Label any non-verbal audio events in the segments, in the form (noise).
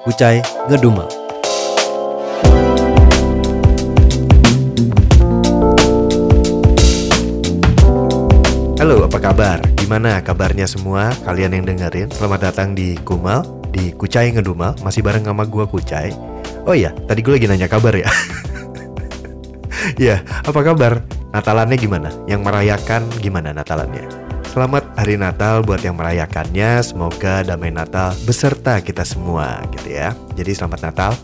Kucai ngedumal. Halo, apa kabar? Gimana kabarnya semua kalian yang dengerin? Selamat datang di Kumal, di Kucai Ngedumal. Masih bareng sama gua Kucai. Oh iya, tadi gue lagi nanya kabar ya. (laughs) ya, apa kabar? Natalannya gimana? Yang merayakan gimana Natalannya? Selamat Hari Natal buat yang merayakannya. Semoga damai Natal beserta kita semua gitu ya. Jadi selamat Natal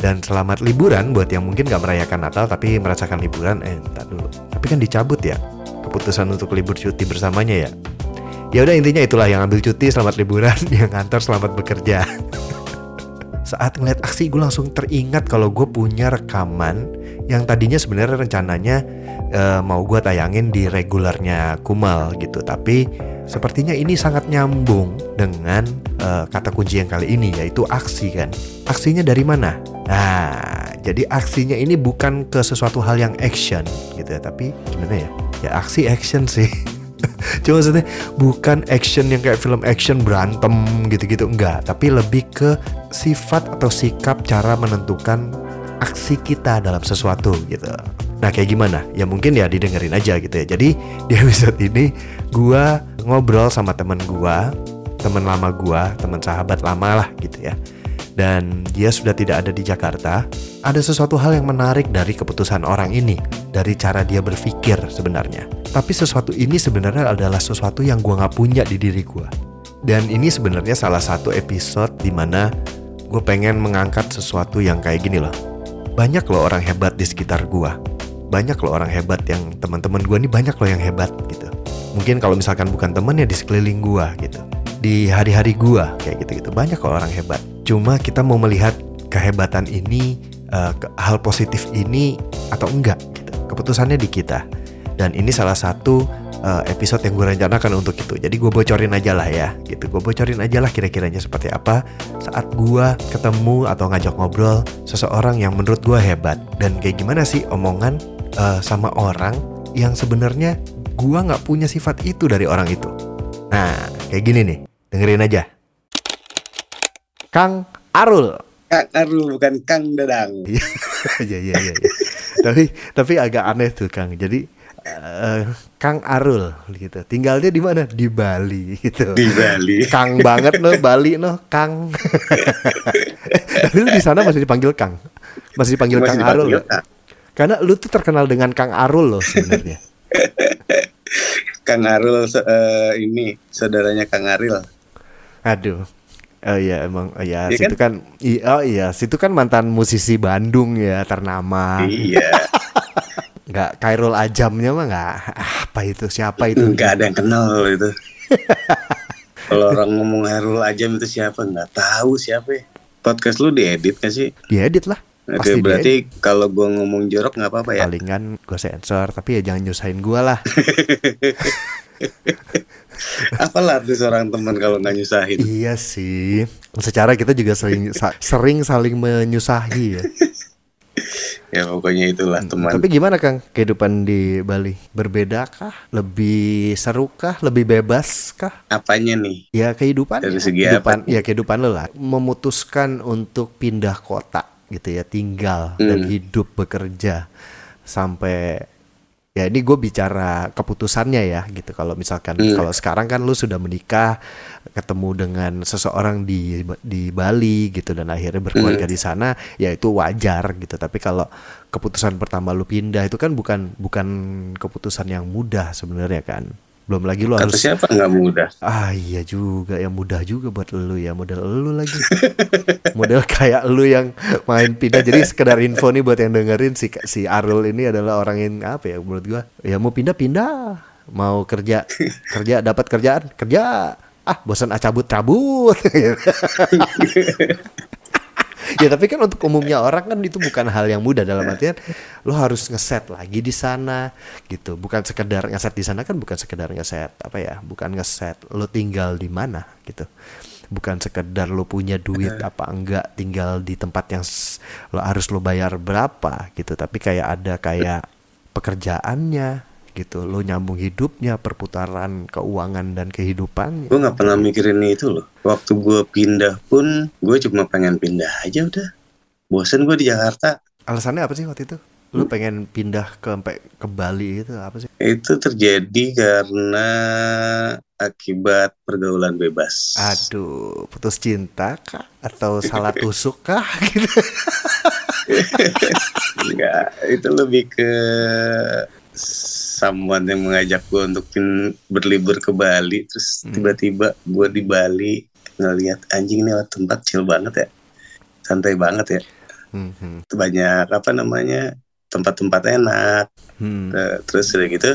dan selamat liburan buat yang mungkin gak merayakan Natal tapi merasakan liburan. Eh, entar dulu. Tapi kan dicabut ya keputusan untuk libur cuti bersamanya ya. Ya udah intinya itulah yang ambil cuti selamat liburan, (laughs) yang ngantor selamat bekerja. Saat ngeliat aksi gue langsung teringat kalau gue punya rekaman yang tadinya sebenarnya rencananya uh, mau gue tayangin di regulernya Kumal gitu. Tapi sepertinya ini sangat nyambung dengan uh, kata kunci yang kali ini yaitu aksi kan? Aksinya dari mana? Nah jadi aksinya ini bukan ke sesuatu hal yang action gitu ya tapi gimana ya? Ya aksi action sih (laughs) (laughs) Cuma maksudnya bukan action yang kayak film action berantem gitu-gitu enggak, tapi lebih ke sifat atau sikap cara menentukan aksi kita dalam sesuatu gitu. Nah kayak gimana? Ya mungkin ya didengerin aja gitu ya. Jadi (laughs) di episode ini gua ngobrol sama temen gua, temen lama gua, temen sahabat lama lah gitu ya. Dan dia sudah tidak ada di Jakarta. Ada sesuatu hal yang menarik dari keputusan orang ini, dari cara dia berpikir sebenarnya. Tapi sesuatu ini sebenarnya adalah sesuatu yang gua nggak punya di diri gua. Dan ini sebenarnya salah satu episode di mana gue pengen mengangkat sesuatu yang kayak gini loh. Banyak loh orang hebat di sekitar gua banyak loh orang hebat yang teman-teman gue nih banyak loh yang hebat gitu mungkin kalau misalkan bukan temen ya di sekeliling gue gitu di hari-hari gue kayak gitu gitu banyak loh orang hebat cuma kita mau melihat kehebatan ini uh, hal positif ini atau enggak gitu. Keputusannya di kita. Dan ini salah satu uh, episode yang gue rencanakan untuk itu. Jadi gue bocorin aja lah ya gitu. Gue bocorin aja lah kira-kiranya seperti apa saat gue ketemu atau ngajak ngobrol seseorang yang menurut gue hebat. Dan kayak gimana sih omongan uh, sama orang yang sebenarnya gua nggak punya sifat itu dari orang itu. Nah, kayak gini nih, dengerin aja. Kang Arul. Kang Arul bukan Kang Dadang. Iya (laughs) iya iya. Ya. tapi tapi agak aneh tuh Kang. Jadi uh, Kang Arul gitu. Tinggalnya di mana? Di Bali gitu. Di Bali. Kang banget loh Bali loh Kang. (laughs) Tapi lu di sana masih dipanggil Kang. Masih dipanggil masih Kang Arul. Kang. Karena lu tuh terkenal dengan Kang Arul loh sebenarnya. (laughs) Kang Arul uh, ini saudaranya Kang Aril. Aduh. Oh iya emang oh iya, iya situ kan, kan oh iya situ kan mantan musisi Bandung ya ternama. Iya. (laughs) Enggak Kairul Ajamnya mah enggak apa itu siapa itu? Enggak ada yang kenal itu. (laughs) Kalau orang ngomong Kairul Ajam itu siapa enggak tahu siapa. Podcast lu diedit gak sih? Diedit lah. Oke, Pasti berarti kalau gue ngomong jorok nggak apa-apa ya? Palingan gue sensor, tapi ya jangan nyusahin gue lah. (laughs) Apalah tuh seorang teman kalau nggak nyusahin? Iya sih. Secara kita juga sering sering saling menyusahi ya. (laughs) ya pokoknya itulah hmm, teman. Tapi gimana Kang kehidupan di Bali? Berbeda kah? Lebih seru kah? Lebih bebas kah? Apanya nih? Ya kehidupan. Dari segi kehidupan, apa? Ya kehidupan lo lah. Memutuskan untuk pindah kota gitu ya tinggal hmm. dan hidup bekerja sampai ya ini gue bicara keputusannya ya gitu kalau misalkan Hmm. kalau sekarang kan lu sudah menikah ketemu dengan seseorang di di Bali gitu dan akhirnya berkeluarga Hmm. di sana ya itu wajar gitu tapi kalau keputusan pertama lu pindah itu kan bukan bukan keputusan yang mudah sebenarnya kan belum lagi lu Kata harus siapa? Nggak mudah? ah iya juga. Ya mudah juga buat lu ya. Model lu lagi. (laughs) Model kayak lu yang main pindah. Jadi sekedar info nih buat yang dengerin si si Arul ini adalah orang yang apa ya menurut gua? Ya mau pindah pindah. Mau kerja kerja dapat kerjaan kerja. Ah bosan ah cabut cabut (laughs) ya tapi kan untuk umumnya orang kan itu bukan hal yang mudah dalam artian lo harus ngeset lagi di sana gitu. Bukan sekedar ngeset di sana kan bukan sekedar ngeset apa ya bukan ngeset lo tinggal di mana gitu. Bukan sekedar lo punya duit apa enggak tinggal di tempat yang lo harus lo bayar berapa gitu. Tapi kayak ada kayak pekerjaannya gitu lo nyambung hidupnya perputaran keuangan dan kehidupannya Gue nggak pernah mikirin itu loh. Waktu gue pindah pun, gue cuma pengen pindah aja udah. Bosen gue di Jakarta. alasannya apa sih waktu itu lo pengen pindah ke ke Bali itu apa sih Itu terjadi karena akibat pergaulan bebas. Aduh, putus cinta kah? Atau (laughs) salah tusuk kah? (laughs) Gitu. Enggak, itu lebih ke someone yang mengajak gue untuk berlibur ke Bali. Terus Hmm. tiba-tiba gue di Bali ngelihat anjing ini tempat chill banget ya. Santai banget ya. Hmm, hmm, Banyak apa namanya tempat-tempat enak. hmm, terus udah gitu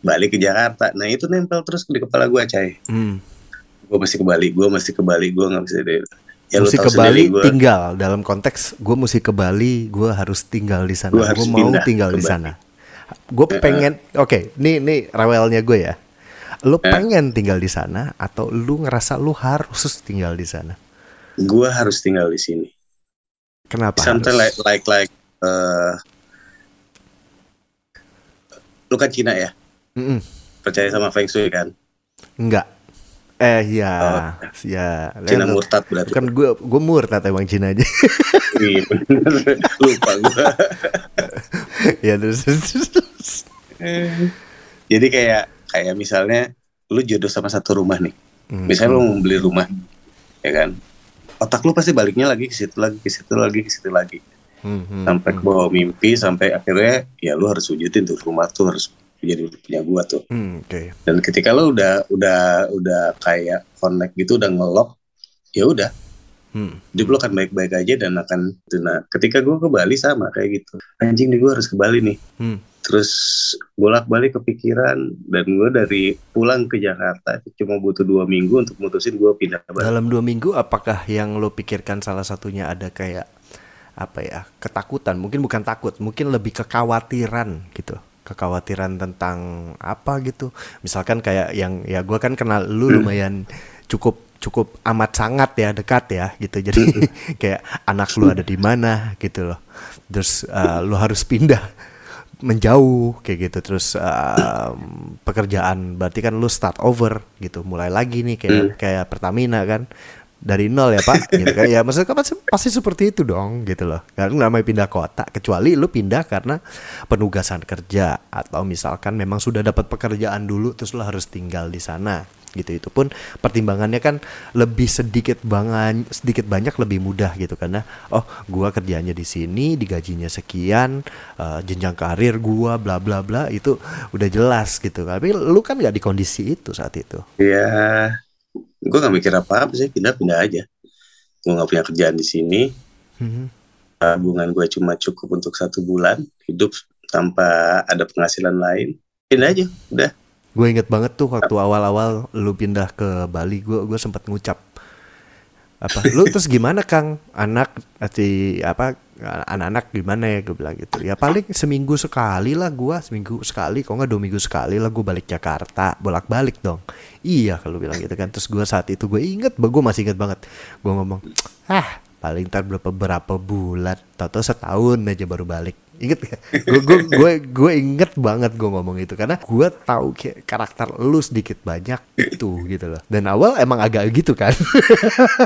balik ke Jakarta. Nah itu nempel terus di kepala gue, Cai. hmm. Gue masih ke Bali, gue masih ke Bali, gue nggak bisa deh. Ya mesti ke Bali gue. tinggal dalam konteks gue mesti ke Bali, gue harus tinggal di sana. Gua Gue mau pindah tinggal di sana. Gue pengen, oke, nih nih rewelnya gue ya. Lu Eh. pengen tinggal di sana atau lu ngerasa lu harus tinggal di sana? Gue harus tinggal di sini. Kenapa Something like harus? like like eh, lu kan Cina ya, Mm-mm. percaya sama Feng Shui kan? Enggak. Eh ya, ya. Oh. Cina Lu- murtad berarti. Bukan gue, gue murtad emang Cina aja. Iya bener. (laughs) Lupa gue. (laughs) (laughs) ya terus, terus, terus. Jadi kayak kayak misalnya lu jodoh sama satu rumah nih. Hmm. Misalnya lu mau beli rumah, ya kan? Otak lu pasti baliknya lagi ke situ lagi, ke situ lagi, ke situ lagi. Hmm, hmm, sampai ke hmm. bawah mimpi sampai akhirnya ya lu harus wujudin tuh rumah tuh harus jadi punya gua tuh Hmm, Oke. dan ketika lu udah udah udah kayak connect gitu udah ngelok ya udah Hmm. hidup lu akan baik-baik aja dan akan nah ketika gua ke Bali sama kayak gitu anjing nih gua harus ke Bali nih Hmm. terus bolak-balik kepikiran dan gua dari pulang ke Jakarta cuma butuh dua minggu untuk mutusin gua pindah ke Bali Dalam dua minggu apakah yang lo pikirkan salah satunya ada kayak apa ya ketakutan? Mungkin bukan takut, mungkin lebih kekhawatiran gitu. Kekhawatiran tentang apa gitu. Misalkan kayak yang ya gue kan kenal lu lumayan cukup cukup amat sangat ya dekat ya gitu. Jadi (laughs) kayak anak lu ada di mana gitu loh. Terus eh, lu harus pindah menjauh kayak gitu. Terus um, pekerjaan berarti kan lu start over gitu. Mulai lagi nih kayak kayak Pertamina kan. Dari nol ya pak? Gitu kan. Ya maksudnya kan pasti, pasti seperti itu dong gitu loh. Karena namanya pindah kota kecuali lu pindah karena penugasan kerja. Atau misalkan memang sudah dapat pekerjaan dulu terus lu harus tinggal di sana gitu. Itu pun pertimbangannya kan lebih sedikit banget sedikit banyak lebih mudah gitu. Karena oh gua kerjanya di sini digajinya sekian eh, jenjang karir gua bla bla bla itu udah jelas gitu. Tapi lu kan nggak di kondisi itu saat itu. Ya gua nggak mikir apa-apa sih pindah-pindah aja. Gua nggak punya kerjaan di sini. Mhm. tabungan gue cuma cukup untuk satu bulan hidup tanpa ada penghasilan lain. Pindah aja udah gue inget banget tuh waktu awal-awal lu pindah ke Bali gue gue sempat ngucap apa lu terus gimana Kang? Anak si apa anak-anak gimana ya? Gue bilang gitu. Ya paling seminggu sekali lah gue seminggu sekali kok nggak dua minggu sekali lah gue balik Jakarta bolak-balik dong. Iya kalau bilang gitu kan. Terus gue saat itu gue inget gue masih inget banget. Gue ngomong ah paling ntar berapa berapa bulan? Tau-tau setahun aja baru balik. Inget gak? gue gue gue inget banget gue ngomong itu. Karena gue tahu kayak karakter lu sedikit banyak itu gitu loh. Dan awal emang agak gitu kan.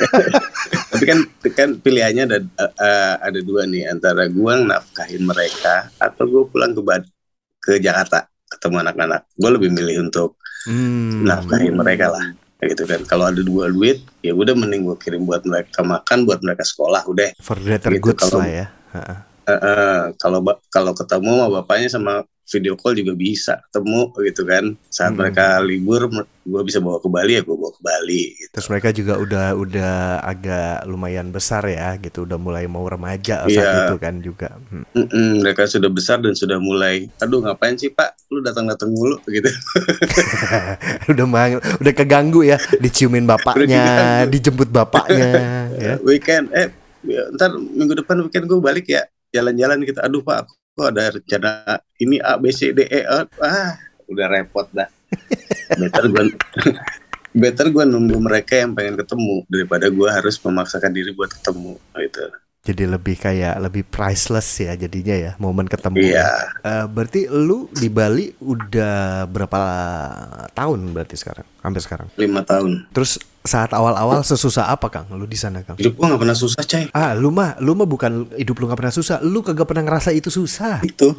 (laughs) Tapi kan kan pilihannya ada eh, ada dua nih. Antara gue nafkahin mereka atau gue pulang ke Bali ke Jakarta ketemu anak-anak. Gue lebih milih untuk Hmm. nafkahin mereka lah kayak gitu kan. Kalau ada dua duit ya udah mending gue kirim buat mereka makan buat mereka sekolah udah. For greater Gitu, goods kalau- lah ya. Eh, eh, kalau kalau ketemu sama bapaknya sama video call juga bisa ketemu gitu kan saat Hmm. mereka libur gue bisa bawa ke Bali ya gue bawa ke Bali gitu. Terus mereka juga udah udah agak lumayan besar ya gitu, udah mulai mau remaja Iya. saat itu kan juga. Hmm. Mm-mm, mereka sudah besar dan sudah mulai aduh ngapain sih pak lu datang datang mulu gitu (laughs) udah mang udah keganggu ya, diciumin bapaknya, dijemput bapaknya (laughs) ya. weekend eh ntar minggu depan weekend gue balik ya jalan-jalan kita aduh pak aku ada rencana ini A B C D E ah ah, udah repot dah. (laughs) Better gue better gue nunggu mereka yang pengen ketemu daripada gue harus memaksakan diri buat ketemu gitu Jadi lebih kayak lebih priceless ya jadinya ya momen ketemu. iya Eh, berarti lu di Bali udah berapa tahun berarti sekarang? Hampir sekarang. lima tahun Terus saat awal-awal sesusah apa Kang? Lu di sana Kang? hidup gue nggak pernah susah cai Ah, lu mah lu mah bukan hidup lu gak pernah susah, lu kagak pernah ngerasa itu susah. itu (laughs)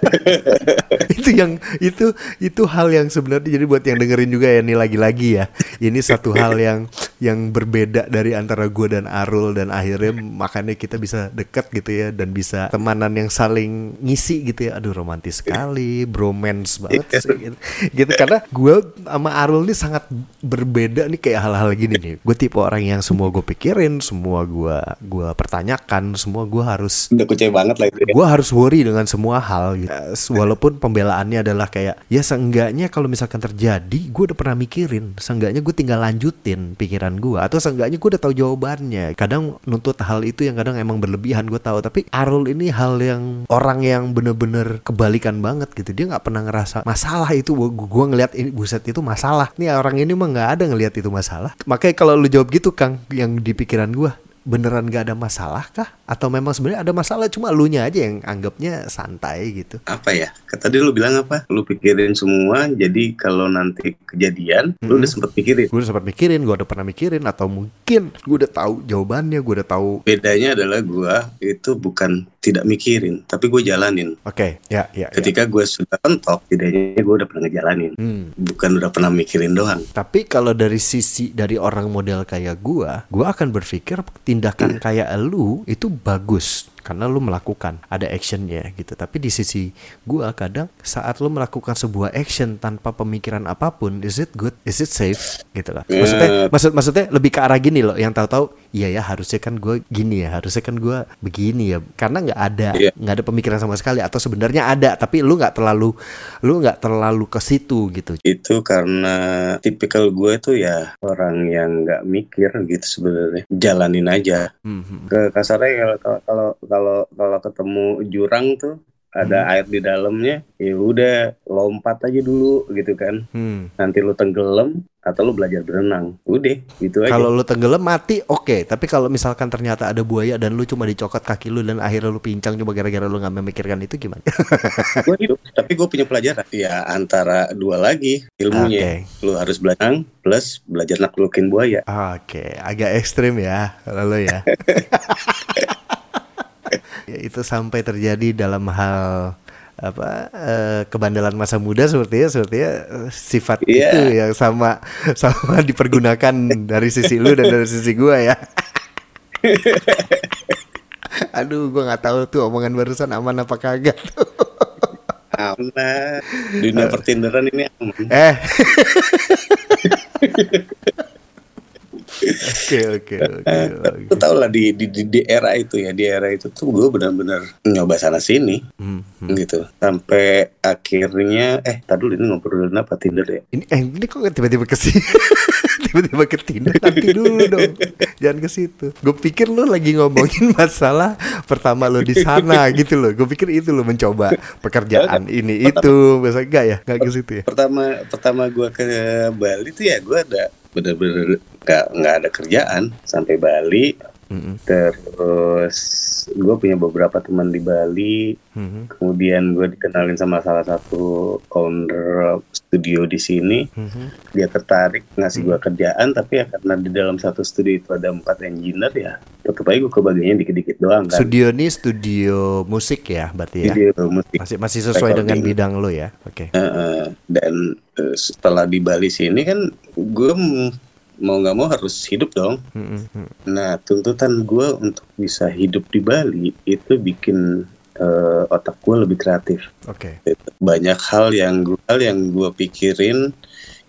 (laughs) itu yang itu itu hal yang sebenarnya jadi buat yang dengerin juga ya nih lagi-lagi ya. Ini satu hal yang yang berbeda dari antara gue dan Arul dan akhirnya makanya kita bisa deket gitu ya dan bisa temanan yang saling ngisi gitu ya. Aduh romantis sekali, bromance banget sih gitu. gitu. Karena gue sama Arul ini sangat berbeda nih kayak hal-hal gini nih. Gue tipe orang yang semua gue pikirin, semua gue gua pertanyakan, semua gue harus udah kucai banget lah itu ya gue harus worry dengan semua hal gitu. Eh, Walaupun pembelaannya adalah kayak ya seenggaknya kalau misalkan terjadi gue udah pernah mikirin, seenggaknya gue tinggal lanjutin pikiran gue atau seenggaknya gue udah tahu jawabannya. Kadang nuntut hal itu yang kadang emang berlebihan gue tahu, tapi Arul ini hal yang orang yang bener-bener kebalikan banget gitu. Dia nggak pernah ngerasa masalah itu. Gue ngelihat ini buset itu masalah. Nih orang ini mah nggak ada ngelihat itu masalah. Makanya kalau lu jawab gitu Kang, yang di pikiran gue beneran gak ada masalah kah? Atau memang sebenarnya ada masalah cuma lu nya aja yang anggapnya santai gitu? apa ya kata tadi lu bilang apa lu pikirin semua jadi kalau nanti kejadian lu Mm-mm. udah sempet pikirin Gue udah sempat mikirin, gue udah pernah mikirin atau mungkin gue udah tahu jawabannya, gue udah tahu. bedanya adalah gua itu bukan tidak mikirin tapi gue jalanin Oke, ya, ya, ya. ketika gue sudah mentok tidaknya gue udah pernah ngejalanin Hmm. bukan udah pernah mikirin doang Tapi kalau dari sisi dari orang model kayak gua, gua akan berpikir tindakan kayak lu itu bagus karena lu melakukan ada actionnya gitu. Tapi di sisi gua kadang saat lu melakukan sebuah action tanpa pemikiran apa pun, is it good? Is it safe? Gitu lah. Maksudnya, maksud maksudnya lebih ke arah gini loh. Yang tahu-tahu, iya ya harusnya kan gua gini ya, harusnya kan gua begini ya. Karena nggak ada Iya. nggak ada pemikiran sama sekali atau sebenarnya ada tapi lu nggak terlalu lu nggak terlalu ke situ gitu. itu karena tipikal gue tuh ya orang yang nggak mikir gitu sebenarnya jalanin aja Hmm, hmm. ke kasarnya kalau kalau kalau kalau ketemu jurang tuh ada air di dalamnya ya udah lompat aja dulu gitu kan. Hmm. nanti lu tenggelam atau lu belajar berenang. Udah gitu aja. Kalau lu tenggelam mati oke, tapi kalau misalkan ternyata ada buaya dan lu cuma dicokot kaki lu dan akhirnya lu pincang cuma gara-gara lu nggak memikirkan itu gimana? (laughs) gue hidup tapi gue punya pelajaran. Ya antara dua lagi ilmunya. Lu harus belajar plus belajar naklukin buaya. Oke, agak ekstrim ya lalu ya. (laughs) ya. Itu sampai terjadi dalam hal apa eh, kebandelan masa muda sepertinya sepertinya eh, sifat Iya. itu yang sama sama (laughs) dipergunakan dari sisi lu dan dari sisi gua ya. (laughs) Aduh, gua nggak tahu tuh omongan barusan aman apa kagak tuh. aman dunia pertinderan ini aman Eh. (laughs) Oke oke oke. lu tau lah di, di, di, di era itu ya di era itu tuh gue benar-benar nyoba sana sini Hmm, hmm. gitu sampai akhirnya eh tadi dulu ini ngobrolin apa Tinder ya Ini eh ini kok tiba-tiba ke sini? (laughs) tiba-tiba ke Tinder. Nanti dulu dong. Jangan ke situ. Gue pikir lu lagi ngomongin masalah pertama lu di sana gitu loh. Gue pikir itu lu mencoba pekerjaan ini itu. Biasa enggak ya? Enggak ke situ ya? pertama pertama gue ke Bali tuh ya gue ada bener-bener nggak nggak ada kerjaan sampai Bali Mm-mm. Terus gue punya beberapa teman di Bali. Mhm. Kemudian gue dikenalin sama salah satu owner studio di sini. Mhm. Dia tertarik ngasih gue kerjaan, tapi ya karena di dalam satu studio itu ada empat engineer ya, tetap aja gue kebagiannya dikit-dikit doang kan. Studio ini studio musik ya, berarti ya. Musik. Masih masih sesuai dengan Recording. bidang lo ya. Oke. Heeh. dan eh, setelah di Bali sini kan gue mau nggak mau harus hidup dong. Mm-mm. Mm. Nah tuntutan gue untuk bisa hidup di Bali itu bikin eh, otak gue lebih kreatif. Oke. Banyak hal yang gue hal yang gue pikirin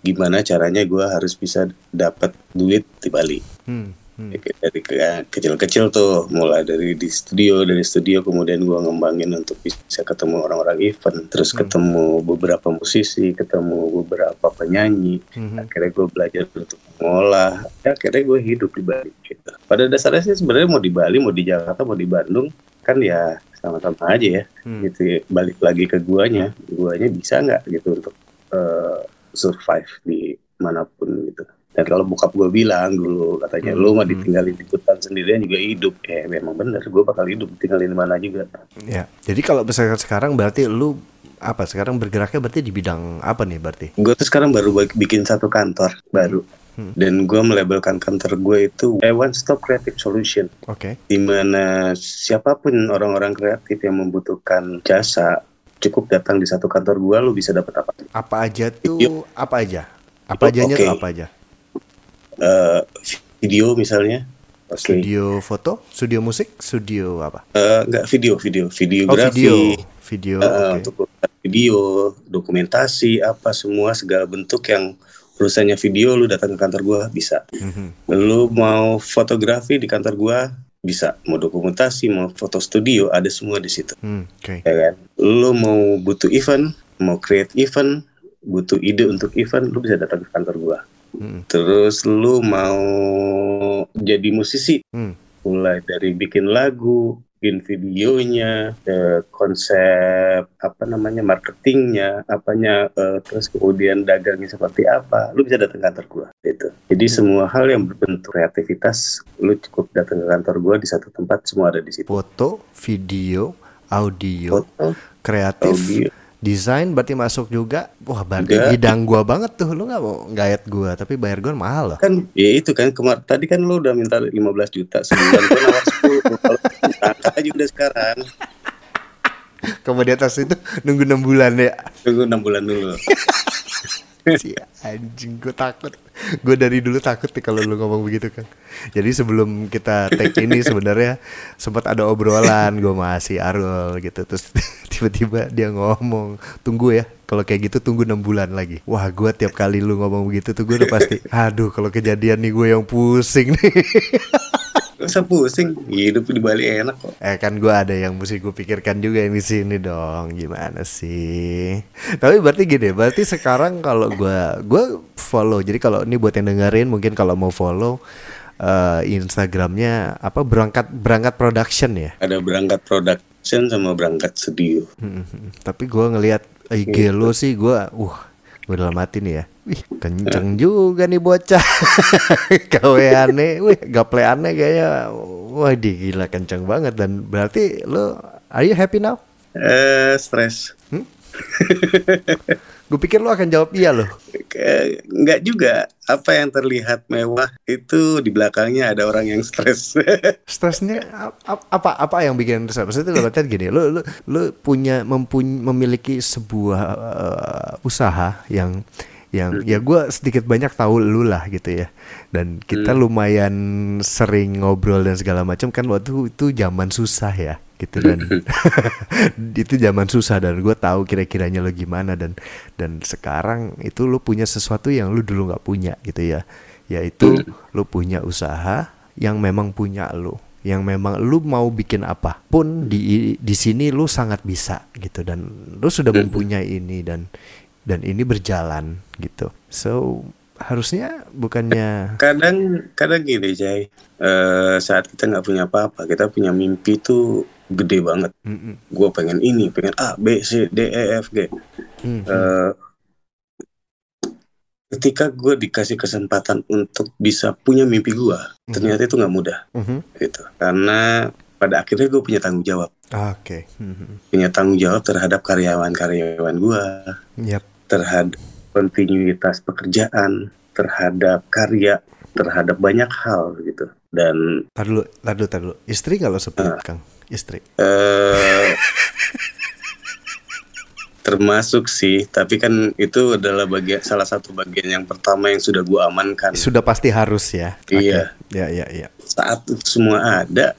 gimana caranya gue harus bisa dapat duit di Bali. Hmm. Hmm. Dari ke- kecil-kecil tuh mulai dari di studio dari studio kemudian gua ngembangin untuk bisa ketemu orang-orang event terus Hmm. ketemu beberapa musisi ketemu beberapa penyanyi Mhm. akhirnya gue belajar untuk mengolah ya akhirnya gue hidup di Bali gitu pada dasarnya sih sebenarnya mau di Bali mau di Jakarta mau di Bandung kan ya sama-sama aja ya Hmm. gitu ya. balik lagi ke guanya guanya bisa nggak gitu untuk eh, survive di mana pun gitu dan kalau bokap gue bilang dulu katanya Hmm, lu mah hmm. ditinggalin di hutan sendirian juga hidup ya memang bener gue bakal hidup tinggalin di mana juga Ya. Jadi kalau misalkan sekarang berarti lu apa sekarang bergeraknya berarti di bidang apa nih berarti? gue tuh sekarang baru bikin satu kantor baru Hmm. dan gue melabelkan kantor gue itu eh, one stop creative solution Oke. di mana siapa pun orang-orang kreatif yang membutuhkan jasa cukup datang di satu kantor gue lu bisa dapat apa Apa aja tuh? Video. Apa aja? Apa ajanya Oke. tuh apa aja? Eh, video misalnya. Oke. Studio foto, studio musik, studio apa? Eh, enggak video video. Oh videografi video, video. Eh, oke. untuk video dokumentasi apa semua segala bentuk yang urusannya video lu datang ke kantor gua bisa. Mhm. lu mau fotografi di kantor gua bisa. Mau dokumentasi mau foto studio ada semua di situ. Hmm, Oke. ya kan? Lu mau butuh event mau create event butuh ide untuk event lu bisa datang ke kantor gua Hmm. terus lu mau jadi musisi? Hmm. mulai dari bikin lagu bikin videonya eh, konsep apa namanya marketingnya apanya eh, terus kemudian dagangnya seperti apa. Lu bisa datang ke kantor gua gitu. Jadi semua hal yang berbentuk kreativitas lu cukup datang ke kantor gua di satu tempat semua ada di situ. Foto, video, audio, foto kreatif, audio desain berarti masuk juga. Wah, berarti Enggak. bidang gua banget tuh. Lu nggak mau gayet gua, tapi bayar gua mahal loh. kan ya itu kan kemar tadi kan lu udah minta 15 juta sebulan gua nawar 10 (laughs) kalau angkat aja udah sekarang Kamu di atas itu nunggu 6 bulan ya. tunggu 6 bulan dulu (laughs) si anjing gue takut. Gue dari dulu takut nih kalau lu ngomong begitu kan jadi sebelum kita take ini sebenarnya sempat ada obrolan gue masih Arul gitu terus (laughs) tiba-tiba dia ngomong tunggu ya kalau kayak gitu tunggu enam bulan lagi. Wah gue tiap kali lu ngomong begitu tuh gue udah pasti aduh kalau kejadian nih gue yang pusing nih (laughs) Gak usah pusing hidup di Bali enak kok Eh kan gue ada yang mesti gue pikirkan juga di sini dong. Gimana sih? Tapi berarti gini, berarti sekarang kalau gue gue follow. Jadi kalau ini buat yang dengerin mungkin kalau mau follow eh, Instagramnya apa berangkat berangkat production ya. ada berangkat production sama berangkat studio Hmm, Tapi gue ngelihat IG lo sih gue, uh, gue dalam hati nih ya. Wih, kenceng juga nih bocah. (laughs) Gaweane, wih, gaple aneh kayaknya. Wah, di gila kenceng banget dan berarti lo are you happy now? eh stres (laughs) Gue pikir lo akan jawab iya loh. Ke- nggak juga apa yang terlihat mewah itu di belakangnya ada orang yang stres (laughs) Stresnya ap- ap- apa apa yang bikin stres? Maksudnya lihat gini, lo lo lo punya mempuny- memiliki sebuah uh, usaha yang yang ya gue sedikit banyak tahu lu lah gitu ya. Dan kita lumayan sering ngobrol dan segala macam kan waktu itu zaman susah ya gitu dan (laughs) itu zaman susah dan gue tahu kira-kiranya lo gimana dan dan sekarang itu lo punya sesuatu yang lu dulu nggak punya gitu ya. Yaitu lo punya usaha yang memang punya lo yang memang lu mau bikin apa pun di di sini lu sangat bisa gitu dan lu sudah mempunyai ini dan dan ini berjalan gitu so harusnya bukannya kadang kadang gini Jay Eh, saat kita nggak punya apa-apa kita punya mimpi tuh gede banget Mm-mm. gue pengen ini pengen A B C D E F G Hmm, Eh, ketika gue dikasih kesempatan untuk bisa punya mimpi gue Mhm. ternyata itu nggak mudah Mhm. gitu karena pada akhirnya gue punya tanggung jawab Oke. Mhm. punya tanggung jawab terhadap karyawan-karyawan gue Yap. Terhadap kontinuitas pekerjaan terhadap karya terhadap banyak hal gitu dan Tar dulu, tar dulu, tar dulu. Istri nggak lo sebut, Ah. Kang? Istri. eh termasuk sih tapi kan itu adalah bagian salah satu bagian yang pertama yang sudah gue amankan Sudah pasti harus ya. Iya. Ya, ya, ya. saat itu semua ada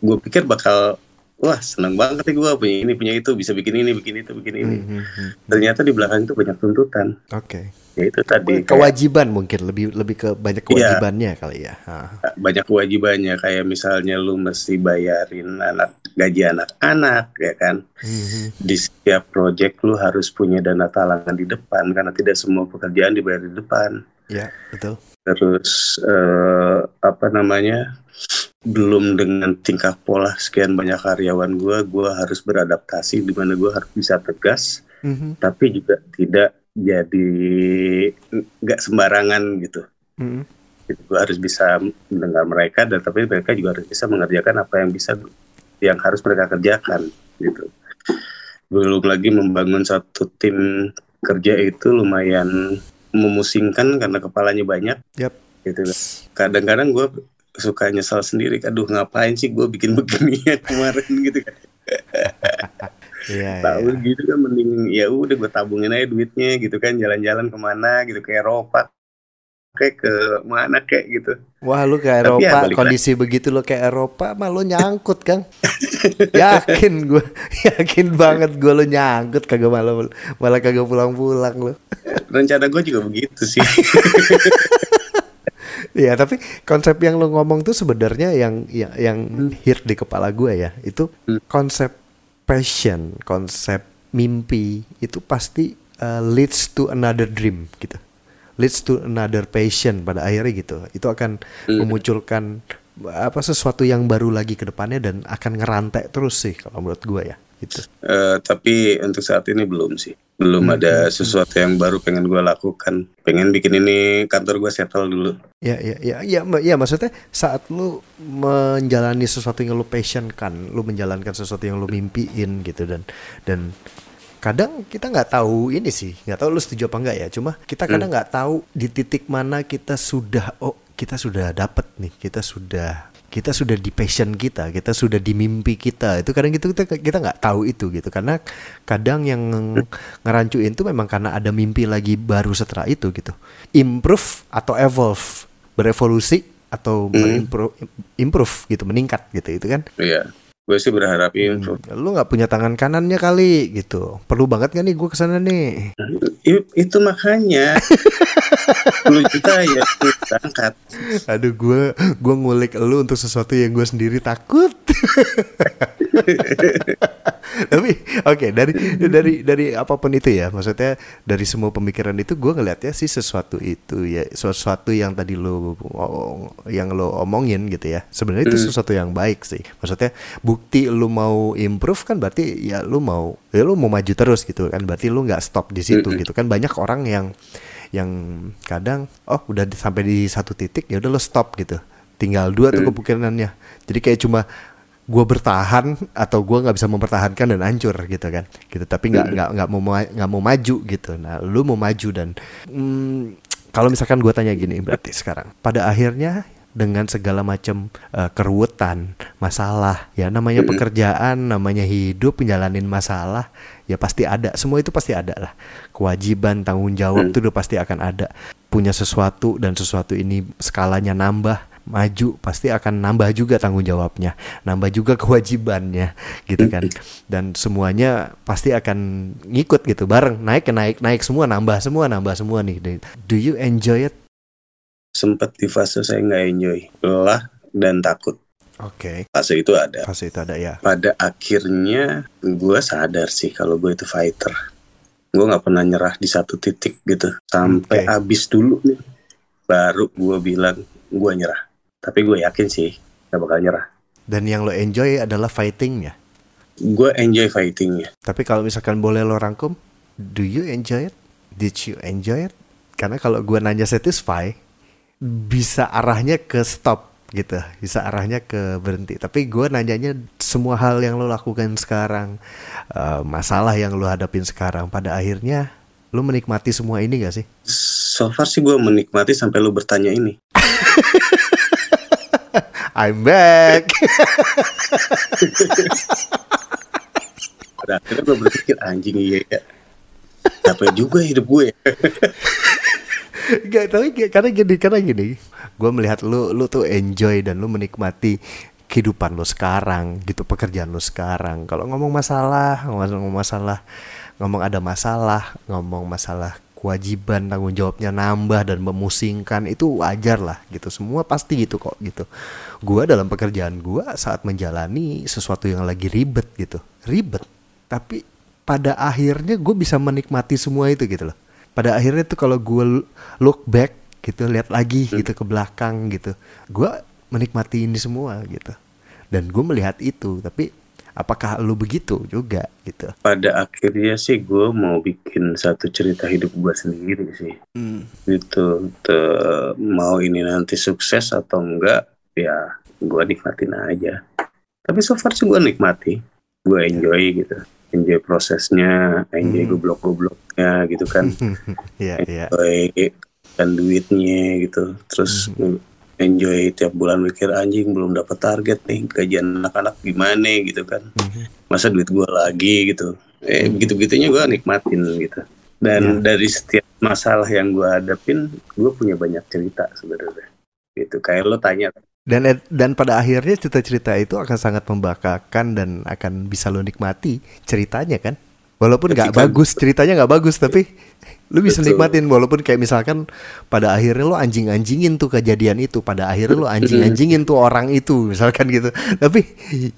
gue pikir bakal wah seneng banget nih gue punya ini punya itu bisa bikin ini bikin itu bikin ini Mhm, mhm. ternyata di belakang itu banyak tuntutan Oke. ya itu tadi kayak Kewajiban mungkin lebih lebih ke banyak Iya. kewajibannya kali ya. Ah. banyak kewajibannya kayak misalnya lu mesti bayarin anak gaji anak-anak ya kan Mhm. di setiap project lu harus punya dana talangan di depan karena tidak semua pekerjaan dibayar di depan Ya, betul. terus eh, apa namanya belum dengan tingkah pola sekian banyak karyawan gua gua harus beradaptasi di mana gua harus bisa tegas Mhm. tapi juga tidak jadi nggak sembarangan gitu Mhm. Gitu, gua harus bisa mendengar mereka dan tapi mereka juga harus bisa mengerjakan apa yang bisa yang harus mereka kerjakan gitu belum lagi membangun satu tim kerja itu lumayan memusingkan karena kepalanya banyak Yap. gitu kadang-kadang gue suka nyesal sendiri aduh ngapain sih gue bikin beginian (laughs) kemarin gitu kan. Iya, tahu iya. gitu kan mending ya udah gue tabungin aja duitnya gitu kan. Jalan-jalan ke mana gitu. Ke Eropa kayak ke mana kayak gitu. Wah lu ke Tapi ya Eropa balik kondisi begitu lo ke Eropa mah lo nyangkut kan yakin gue (laughs) yakin banget gue lo nyangkut kagak malah malah kagak pulang-pulang lo rencana gue juga begitu sih (laughs) Iya tapi konsep yang lo ngomong tuh sebenarnya yang yang, yang hit di kepala gue ya itu Hmm. konsep passion konsep mimpi itu pasti uh, leads to another dream gitu leads to another passion pada akhirnya gitu itu akan Hmm. memunculkan apa sesuatu yang baru lagi ke depannya dan akan ngerantai terus sih kalau menurut gue ya gitu Eh, tapi untuk saat ini belum sih belum Hmm, ada hmm, sesuatu yang baru pengen gue lakukan. Pengen bikin ini kantor gue settle dulu. Ya, ya, ya, ya, ya, maksudnya saat lu menjalani sesuatu yang lu passion kan, lu menjalankan sesuatu yang lu mimpiin gitu dan dan kadang kita nggak tahu ini sih, nggak tahu lu setuju apa enggak ya. Cuma kita kadang nggak tahu di titik mana kita sudah, oh kita sudah dapet nih, kita sudah kita sudah di passion kita, kita sudah di mimpi kita. Itu kadang gitu kita kita nggak tahu itu gitu karena kadang yang ngerancuin tuh memang karena ada mimpi lagi baru setelah itu gitu. Improve atau evolve, berevolusi atau improve, improve gitu, meningkat gitu itu kan. Iya gue sih berharap improve Lu nggak punya tangan kanannya kali gitu. Perlu banget gak nih gue ke sana nih? I- itu makanya (laughs) 10 juta ya kita angkat Aduh gue gue ngulik lu untuk sesuatu yang gue sendiri takut. (laughs) Tapi oke dari dari dari apa pun itu ya, maksudnya dari semua pemikiran itu gue ngelihatnya sih sesuatu itu ya sesuatu yang tadi lo yang lo omongin gitu ya. Sebenarnya itu sesuatu yang baik sih. Maksudnya bukti lu mau improve kan berarti ya lu mau ya lu mau maju terus gitu kan. Berarti lu nggak stop di situ gitu kan. Banyak orang yang yang kadang oh udah di- sampai di satu titik ya udah lo stop gitu. Tinggal dua tuh kepikirannya. Jadi kayak cuma gue bertahan atau gue nggak bisa mempertahankan dan hancur gitu kan. Gitu tapi nggak nggak nggak mau ma- nggak mau maju gitu. Nah lu mau maju dan hmm, kalau misalkan gue tanya gini berarti sekarang pada akhirnya dengan segala macam eh, keruwetan masalah. Ya namanya pekerjaan namanya hidup menjalanin masalah ya pasti ada. Semua itu pasti ada lah. Kewajiban tanggung jawab itu udah pasti akan ada. Punya sesuatu dan sesuatu ini skalanya nambah maju pasti akan nambah juga tanggung jawabnya nambah juga kewajibannya gitu kan. Dan semuanya pasti akan ngikut gitu bareng. Naik naik naik semua nambah semua nambah semua nih. Do you enjoy it sempet di fase saya nggak enjoy. Lelah dan takut. Oke. Fase itu ada. Fase itu ada ya. Pada akhirnya gue sadar sih kalau gue itu fighter. Gue nggak pernah nyerah di satu titik gitu. Sampai Oke. habis dulu nih baru gue bilang gue nyerah. Tapi gue yakin sih gak bakal nyerah. Dan yang lo enjoy adalah fightingnya? Gue enjoy fightingnya. Tapi kalau misalkan boleh lo rangkum do you enjoy it? Did you enjoy it? Karena kalau gue nanya satisfy, bisa arahnya ke stop gitu, bisa arahnya ke berhenti. Tapi gue nanyanya semua hal yang lo lakukan sekarang, uh, masalah yang lo hadapin sekarang, pada akhirnya lo menikmati semua ini gak sih? So far sih gue menikmati sampai lo bertanya ini. (laughs) I'm back. Pada akhirnya gue berpikir anjing iya ya. Capek juga hidup gue. (laughs) Gak tapi karena gini karena gini gue melihat lu lu tuh enjoy dan lu menikmati kehidupan lu sekarang gitu pekerjaan lu sekarang. Kalau ngomong masalah ngomong masalah ngomong ada masalah ngomong masalah kewajiban tanggung jawabnya nambah dan memusingkan itu wajar lah gitu. Semua pasti gitu kok gitu. Gue dalam pekerjaan gue saat menjalani sesuatu yang lagi ribet gitu. Ribet tapi pada akhirnya gue bisa menikmati semua itu gitu loh pada akhirnya tuh kalau gue look back gitu lihat lagi hmm. gitu ke belakang gitu gue menikmati ini semua gitu. Dan gue melihat itu tapi apakah lu begitu juga gitu? Pada akhirnya sih gue mau bikin satu cerita hidup gue sendiri sih. Hmm. gitu Te, mau ini nanti sukses atau enggak ya gue nikmatin aja. Tapi so far sih gue nikmati gue enjoy gitu enjoy prosesnya enjoy hmm. goblok-gobloknya gitu kan (laughs) yeah, yeah. enjoy kan duitnya gitu terus hmm enjoy tiap bulan mikir anjing belum dapat target nih gajian anak-anak gimana gitu kan mm-hmm. masa duit gue lagi gitu eh mm-hmm. begitu begitunya gue nikmatin gitu dan yeah. dari setiap masalah yang gue hadapin gue punya banyak cerita sebenarnya gitu kayak lo tanya dan dan pada akhirnya cerita-cerita itu akan sangat membakakan dan akan bisa lo nikmati ceritanya kan? Walaupun nggak bagus ceritanya nggak bagus tapi lu bisa Betul. nikmatin. Walaupun kayak misalkan pada akhirnya lu anjing-anjingin tuh kejadian itu pada akhirnya lu anjing-anjingin tuh orang itu misalkan gitu. Tapi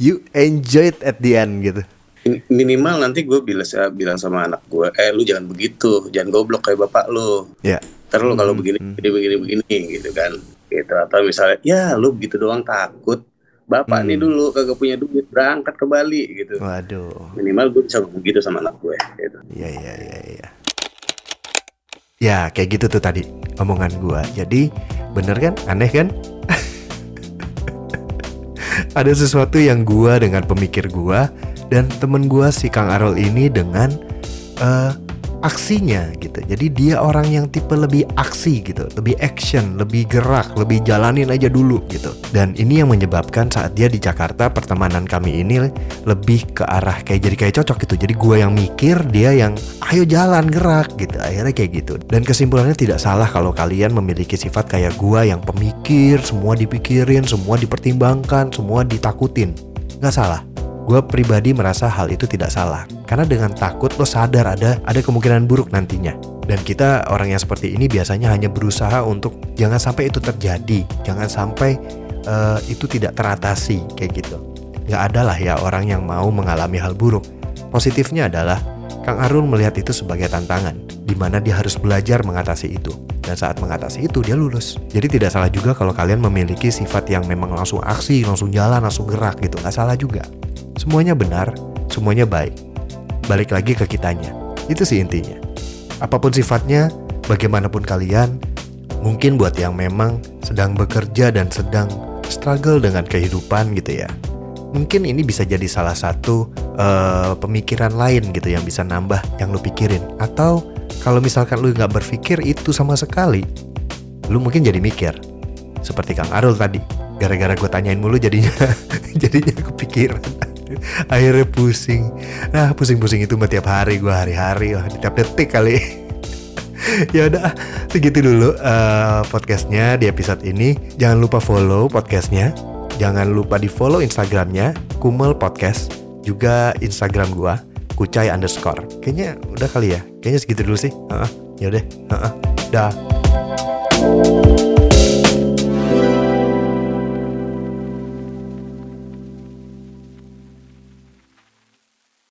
you enjoy it at the end gitu. Minimal nanti gue bilang bilang sama anak gue eh lu jangan begitu jangan goblok kayak bapak lu. Ya. Yeah. terus kalau begini hmm. begini begini begini gitu kan gitu atau misalnya ya lu begitu doang takut bapak hmm. nih dulu kagak punya duit berangkat ke Bali gitu waduh minimal gue bisa begitu sama anak gue gitu iya iya iya iya Ya kayak gitu tuh tadi omongan gua. Jadi bener kan? Aneh kan? (laughs) Ada sesuatu yang gua dengan pemikir gua dan temen gua si Kang Arol ini dengan uh, aksinya gitu. Jadi dia orang yang tipe lebih aksi gitu, lebih action, lebih gerak, lebih jalanin aja dulu gitu. Dan ini yang menyebabkan saat dia di Jakarta pertemanan kami ini lebih ke arah kayak jadi kayak cocok gitu. Jadi gue yang mikir, dia yang ayo jalan gerak gitu. Akhirnya kayak gitu. Dan kesimpulannya tidak salah kalau kalian memiliki sifat kayak gue yang pemikir, semua dipikirin, semua dipertimbangkan, semua ditakutin. Gak salah gue pribadi merasa hal itu tidak salah karena dengan takut lo sadar ada ada kemungkinan buruk nantinya dan kita orang yang seperti ini biasanya hanya berusaha untuk jangan sampai itu terjadi jangan sampai uh, itu tidak teratasi kayak gitu nggak ada lah ya orang yang mau mengalami hal buruk positifnya adalah Kang Arul melihat itu sebagai tantangan, di mana dia harus belajar mengatasi itu. Dan saat mengatasi itu, dia lulus. Jadi tidak salah juga kalau kalian memiliki sifat yang memang langsung aksi, langsung jalan, langsung gerak gitu. Nggak salah juga. Semuanya benar, semuanya baik. Balik lagi ke kitanya. Itu sih intinya. Apa pun sifatnya, bagaimanapun kalian, mungkin buat yang memang sedang bekerja dan sedang struggle dengan kehidupan gitu ya. Mungkin ini bisa jadi salah satu uh, pemikiran lain gitu yang bisa nambah yang lu pikirin. Atau kalau misalkan lu nggak berpikir itu sama sekali, lu mungkin jadi mikir. Seperti Kang Arul tadi, gara-gara gue tanyain mulu jadinya (laughs) jadinya kepikiran (laughs) akhirnya pusing. Nah pusing-pusing itu mah tiap hari gue hari-hari oh, tiap detik kali. (laughs) Ya udah segitu dulu uh, podcastnya di episode ini. Jangan lupa follow podcastnya. Jangan lupa di follow instagramnya kumel podcast. Juga instagram gue kucai underscore. Kayaknya udah kali ya? Kayaknya segitu dulu sih. Uh -uh. ya udah uh -uh. dah